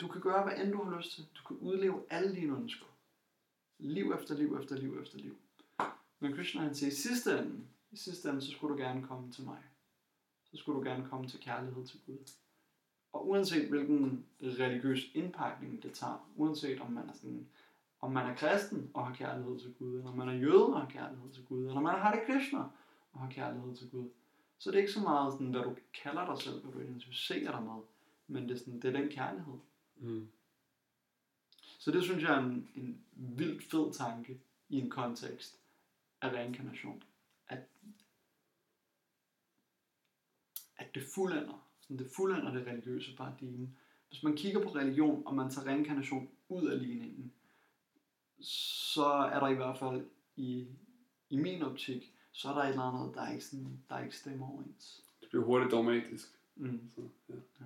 Du kan gøre, hvad end du har lyst til. Du kan udleve alle dine ønsker. Liv efter liv efter liv efter liv. Men Krishna han siger, i sidste ende, i sidste ende, så skulle du gerne komme til mig. Så skulle du gerne komme til kærlighed til Gud. Og uanset hvilken religiøs indpakning det tager, uanset om man er sådan, om man er kristen og har kærlighed til Gud, eller om man er jøde og har kærlighed til Gud, eller om man har det Krishna og har kærlighed til Gud, så det er ikke så meget sådan, hvad du kalder dig selv, hvad du identificerer dig med, men det er, sådan, det er den kærlighed. Mm. Så det synes jeg er en, en vildt fed tanke i en kontekst af reinkarnation. At, at det fuldender, sådan det fuldender det religiøse paradigme. Hvis man kigger på religion, og man tager reinkarnation ud af ligningen, så er der i hvert fald i, i min optik så er der et eller andet, der ikke, sådan, der ikke stemmer overens. Det bliver hurtigt dogmatisk. Mm. Så, ja. Ja.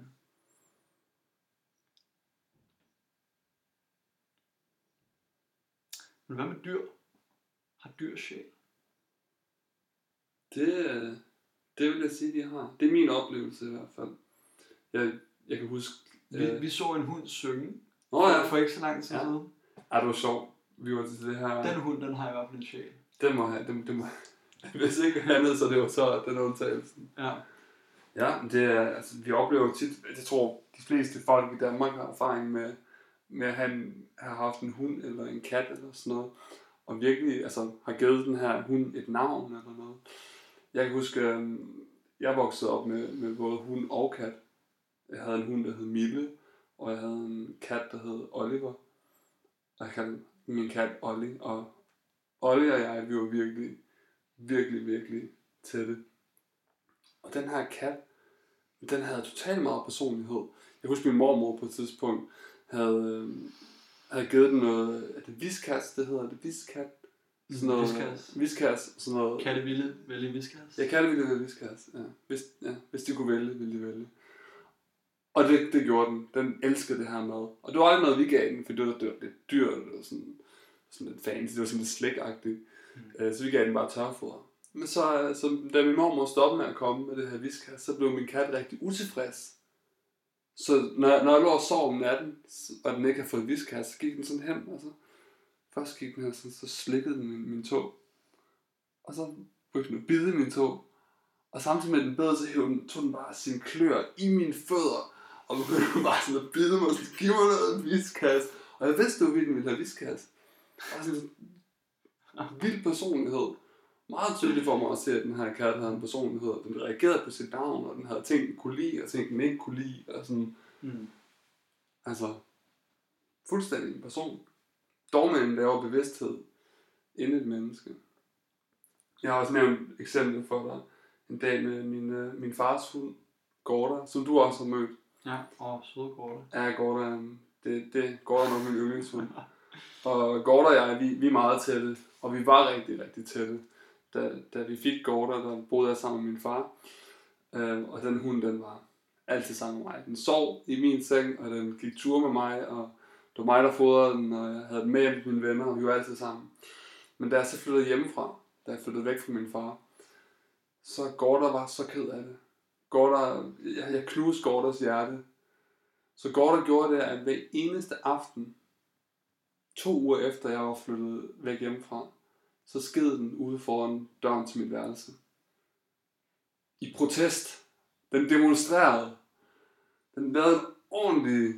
Men hvad med dyr? Har dyr sjæl? Det, det vil jeg sige, de har. Det er min oplevelse i hvert fald. Jeg, jeg kan huske... Vi, øh... vi så en hund synge Nå ja, for ikke så lang tid Ja. siden. Det var sjovt. Vi var til det her... Den hund, den har i hvert fald en sjæl. Den må have... Den, den må... Hvis ikke andet, så det var så den undtagelsen. Ja. Ja, det er, altså, vi oplever tit, jeg tror, de fleste folk i Danmark har erfaring med, med at have, en, have haft en hund eller en kat eller sådan noget, og virkelig altså, har givet den her hund et navn eller noget. Jeg kan huske, øhm, jeg voksede op med, med både hund og kat. Jeg havde en hund, der hed Mille, og jeg havde en kat, der hed Oliver. Og jeg kaldte min kat Olli, og Olli og jeg, vi var virkelig, virkelig, virkelig tætte. Og den her kat, den havde totalt meget personlighed. Jeg husker, min mormor på et tidspunkt havde, øh, havde givet den noget, er det viskas, det hedder det, viskat? Sådan noget, Whiskas. Viskas, sådan noget. Katte ville vælge viskas. Jeg kalder det viskas, ja. Hvis, ja. Hvis de kunne vælge, ville de vælge. Og det, det gjorde den. Den elskede det her mad. Og det var aldrig noget, vi gav den, for det var, lidt dyrt, og sådan, sådan lidt fancy, det var sådan lidt slægagtigt. Mm. Mm. Så vi gav den bare tørfoder. Men så, så da min mormor stoppede med at komme med det her viskas, så blev min kat rigtig utilfreds. Så når, når jeg lå og sov om natten, og den ikke havde fået viskas, så gik den sådan hen, og så først gik den her sådan, så slikkede den min, min tog. Og så begyndte den at bide min tog. Og samtidig med den bed, så hævde den, tog den bare sin klør i mine fødder. Og begyndte bare sådan at bide mig, sådan, giv mig noget viskas. Og jeg vidste jo, at den ville have viskas. Og sådan en vild personlighed. Meget tydeligt for mig at se, at den her kat havde en personlighed. og Den reagerede på sit navn, og den havde ting, den kunne lide, og ting, den ikke kunne lide. Og sådan, Mm. altså, fuldstændig en person. Dog med en lavere bevidsthed end et menneske. Jeg har også nævnt et eksempel for dig. En dag med min, øh, min fars hund, Gorda, som du også har mødt. Ja, og søde korte. Ja, Gorda, det, det Gorda er nok min yndlingshund. Og Gorda og jeg, vi, vi er meget tætte, og vi var rigtig, rigtig tætte. Da, da vi fik Gorda, der boede jeg sammen med min far. Øh, og den hund, den var altid sammen med mig. Den sov i min seng, og den gik tur med mig, og det var mig, der fodrede den, og jeg havde den med hjem til mine venner, og vi var altid sammen. Men da jeg så flyttede hjemmefra, da jeg flyttede væk fra min far, så Gorda var så ked af det. Gorda, jeg, jeg knuste Gordas hjerte. Så Gorda gjorde det, at hver eneste aften, to uger efter jeg var flyttet væk hjemmefra, så sked den ude foran døren til mit værelse. I protest. Den demonstrerede. Den lavede ordentligt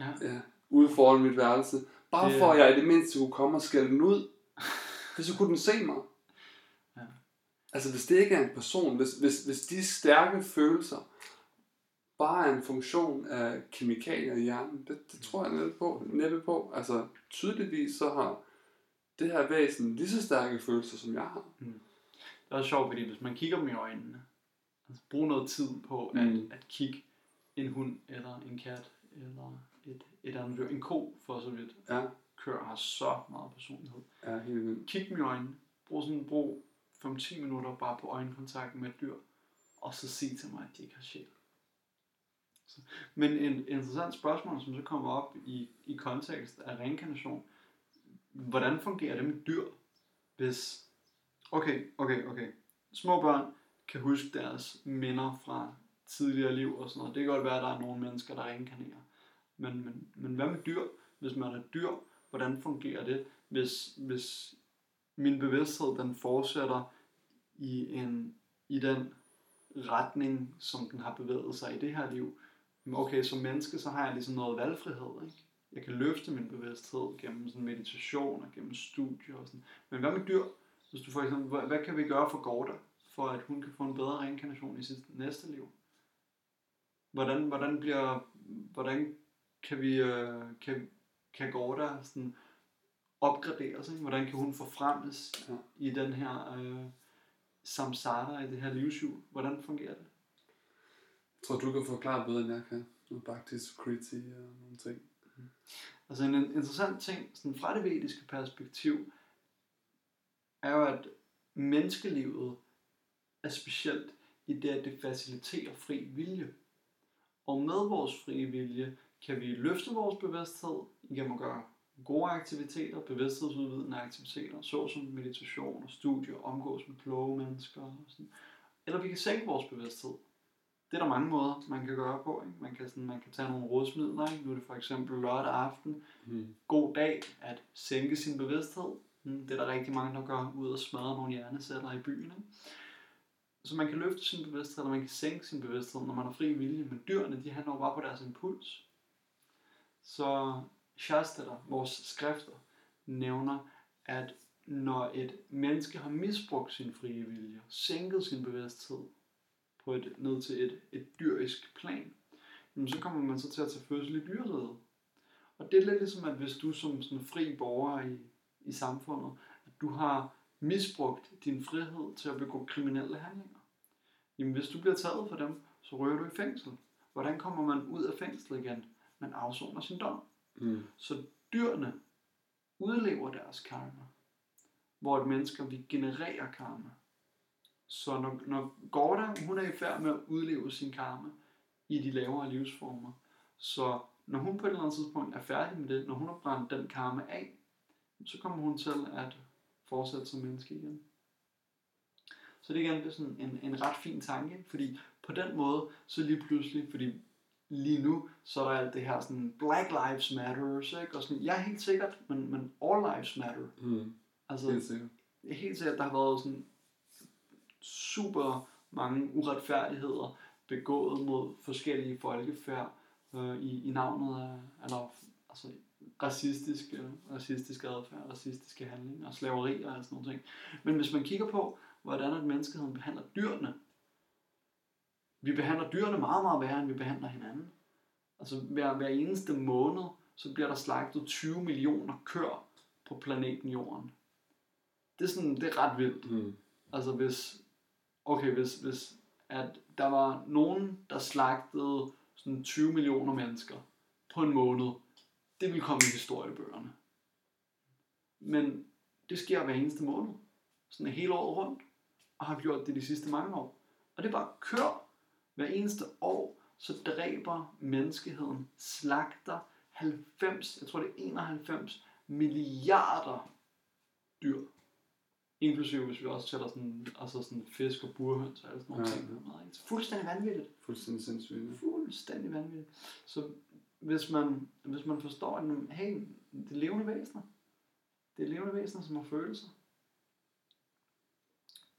Ja. ja, ude foran mit værelse. Bare Det- for at jeg i det mindste kunne komme og skælde den ud. For så kunne den se mig. Ja. Altså hvis det ikke er en person, hvis, hvis, hvis de stærke følelser bare er en funktion af kemikalier i hjernen, det, det tror jeg næppe på. Næppe på. Altså tydeligvis så har det her væsen lige så stærke følelser, som jeg har. Det er også sjovt, fordi hvis man kigger dem i øjnene, altså brug noget tid på at, Mm. at kigge en hund, eller en kat, eller et, et andet dyr. En ko, for så vidt. Ja, Køer har så meget personlighed. ja helt vildt. Kig dem i øjnene. Brug sådan brug 5-10 minutter bare på øjenkontakt med et dyr, og så sig til mig, at de ikke har sjæl. Så- Men en interessant spørgsmål, som så kommer op i, i kontekst af reinkarnation, hvordan fungerer det med dyr, hvis... Okay, okay, okay. Små børn kan huske deres minder fra tidligere liv og sådan noget. Det kan godt være, at der er nogle mennesker, der reinkarnerer. Men, men, men hvad med dyr? Hvis man er dyr, hvordan fungerer det, hvis, hvis min bevidsthed den fortsætter i, en, i den retning, som den har bevæget sig i det her liv. Okay, som menneske, så har jeg ligesom noget valgfrihed, ikke? Jeg kan løfte min bevidsthed gennem sådan meditation og gennem studier og sådan. Men hvad med dyr? Hvis du for eksempel, hvad, hvad kan vi gøre for Gorda, for at hun kan få en bedre reinkarnation i sit næste liv? Hvordan, hvordan bliver, hvordan kan vi, øh, kan, kan Gorda sådan opgraderes, ikke? Hvordan kan hun forfremmes Ja. i den her øh, samsara, i det her livshjul? Hvordan fungerer det? Jeg tror, du kan forklare bedre, end jeg kan. Noget Bhakti Sukriti og nogle ting. Altså en en interessant ting sådan fra det vediske perspektiv, er jo, at menneskelivet er specielt i det, at det faciliterer fri vilje. Og med vores frie vilje kan vi løfte vores bevidsthed igennem at gøre gode aktiviteter, bevidsthedsudvidende aktiviteter, såsom meditation og studier, omgås med kloge mennesker. Og sådan. Eller vi kan sænke vores bevidsthed. Det er der mange måder, man kan gøre på. Ikke? Man, kan sådan, man kan tage nogle rådsmidler. Ikke? Nu er det for eksempel lørdag aften. Mm. God dag at sænke sin bevidsthed. Mm, Det er der rigtig mange, der gør ud og smadre nogle hjerneceller i byen. Ikke? Så man kan løfte sin bevidsthed, eller man kan sænke sin bevidsthed, når man har fri vilje. Men dyrene, de handler jo bare på deres impuls. Så Shastra, vores skrifter, nævner, at når et menneske har misbrugt sin frie vilje, sænket sin bevidsthed på et, ned til et, et dyrisk plan, jamen så kommer man så til at tage fødsel i dyreriget. Og det er lidt ligesom, at hvis du som sådan fri borger i, i samfundet, at du har misbrugt din frihed til at begå kriminelle handlinger. Jamen hvis du bliver taget for dem, så ryger du i fængsel. Hvordan kommer man ud af fængslet igen? Man afsoner sin dom. Mm. Så dyrene udlever deres karma, hvor et mennesker vi genererer karma. Så når, når Gorda, hun er i færd med at udleve sin karma i de lavere livsformer, så når hun på et eller andet tidspunkt er færdig med det, når hun har brændt den karma af, så kommer hun til at fortsætte som menneske igen. Så det er igen det er sådan en, en ret fin tanke, fordi på den måde, så lige pludselig, fordi lige nu, så er der alt det her sådan, Black Lives Matters, ikke? Og sådan, ja, helt sikkert, men, men All Lives Matter. Mm. Altså, Helt sikkert. helt sikkert, der har været sådan super mange uretfærdigheder begået mod forskellige folkefærd øh, i, i navnet af, eller, altså, racistiske, racistiske adfærd, racistiske handlinger, slaveri og sådan nogle ting. Men hvis man kigger på, hvordan at menneskeheden behandler dyrene, vi behandler dyrene meget, meget værre, end vi behandler hinanden. Altså hver, hver eneste måned, så bliver der slagtet 20 millioner køer på planeten Jorden. Det er, sådan, det er ret vildt. Mm. Altså hvis, okay, hvis, hvis at der var nogen, der slagtede sådan 20 millioner mennesker på en måned, det ville komme i historiebøgerne. Men det sker hver eneste måned. Sådan hele året rundt. Og har gjort det de sidste mange år. Og det er bare kør. Hver eneste år, så dræber menneskeheden, slagter 90, jeg tror det er 91 milliarder dyr. Inklusive hvis vi også tæller sådan, altså sådan fisk og burhøns og alt sådan nogle Ja. ting. fuldstændig vanvittigt. Fuldstændig sindssygt. Fuldstændig vanvittigt. Så hvis man, hvis man forstår, at hey, det er levende væsener. Det er levende væsener, som har følelser.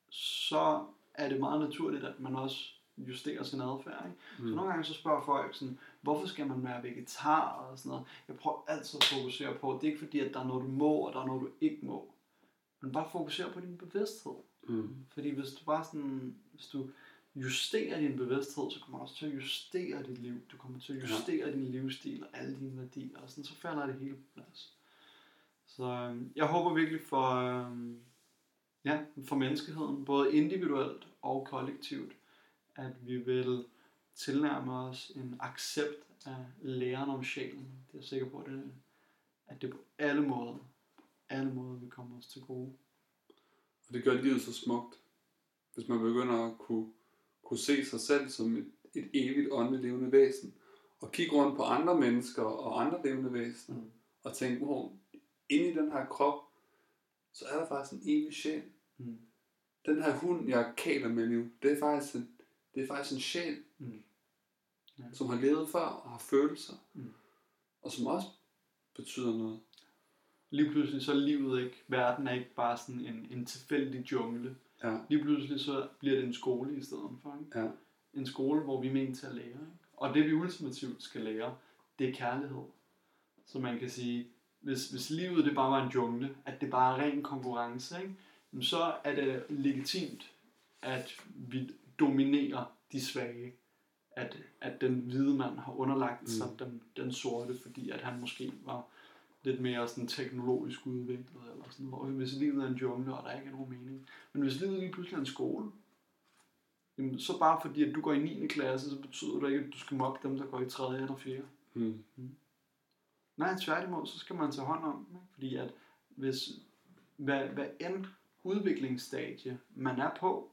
Så er det meget naturligt, at man også justerer sin adfærd. Ikke? Mm. Så nogle gange så spørger folk sådan, hvorfor skal man være vegetar og sådan noget. Jeg prøver altid at fokusere på, det er ikke fordi, at der er noget, du må, og der er noget, du ikke må. Men bare fokusere på din bevidsthed. Mm. Fordi hvis du bare sådan, hvis du justerer din bevidsthed, så kommer du også til at justere dit liv. Du kommer til at justere ja. din livsstil og alle dine værdier, og sådan, så falder det hele på plads. Så øh, jeg håber virkelig for, øh, ja, for menneskeheden, både individuelt og kollektivt, at vi vil tilnærme os en accept af læren om sjælen. Det er jeg sikker på, at det, at det på alle måder, alle måder vil komme os til gode. Og det gør livet så smukt, hvis man begynder at kunne, kunne se sig selv som et, et evigt åndeligt levende væsen, og kigge rundt på andre mennesker og andre levende væsener, Mm. og tænke, hvor inde i den her krop, så er der faktisk en evig sjæl. Mm. Den her hund, jeg kaler med nu, det er faktisk en, det er faktisk en sjæl, Mm. Ja. som har levet før og har følelser, Mm. og som også betyder noget. Lige pludselig så er livet ikke, verden er ikke bare sådan en, en tilfældig jungle. Ja, Lige pludselig så bliver det en skole i stedet for. Ikke? ja, En skole, hvor vi er ment til at lære. Ikke? Og det vi ultimativt skal lære, det er kærlighed. Så man kan sige, hvis, hvis livet det bare var en jungle, at det bare er ren konkurrence, ikke? Så er det legitimt, at vi dominerer de svage. At, at den hvide mand har underlagt sig Mm. den, den sorte, fordi at han måske var lidt mere sådan teknologisk udviklet eller sådan noget. Og hvis livet er en jungle, og der ikke er nogen mening. Men hvis livet lige pludselig er en skole, jamen, så bare fordi, at du går i 9. klasse, så betyder det ikke, at du skal mobbe dem, der går i 3. eller 4. mm. Nej, tværtimod, så skal man tage hånd om dem. Ikke? Fordi at hvis hvad, hvad end udviklingsstadie man er på,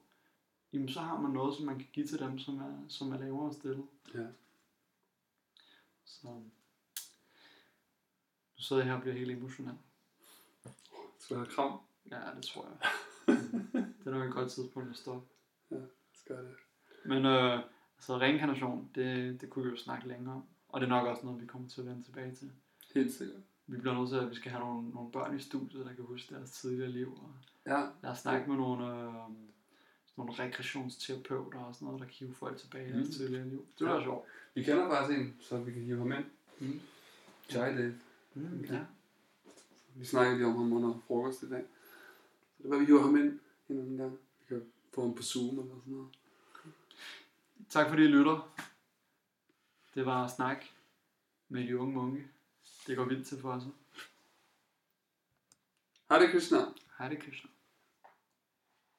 jamen så har man noget, som man kan give til dem, som er, som er lavere stillet. ja. Så nu sidder jeg her og bliver helt emotionel. Skal jeg have kram? Ja, det tror jeg. det er nok et godt tidspunkt at stoppe. Skal jeg det? Men øh, altså reinkarnation, det, det kunne vi jo snakke længere om. Og det er nok også noget, vi kommer til at vende tilbage til. Helt sikkert. Vi bliver nødt til, at vi skal have nogle, nogle børn i studiet, der kan huske deres tidligere liv. Og Ja, lad os snakke med nogle, øh, nogle rekreationsterapeuter og sådan noget, der kan hive folk tilbage i deres Mm. tidligere liv. Det var Ja. sjovt. vi kender faktisk en, så vi kan hive ham ind. Mm. Jai Dave. Mm, ja. Vi snakkede lige om ham under frokost i dag. Så det var, vi hiver ham ind en anden gang. Vi kan få ham på Zoom eller sådan noget. Tak fordi I lytter. Det var snak med de unge munke. Det går vildt til for os. Hej det Krishna. Hej det Krishna.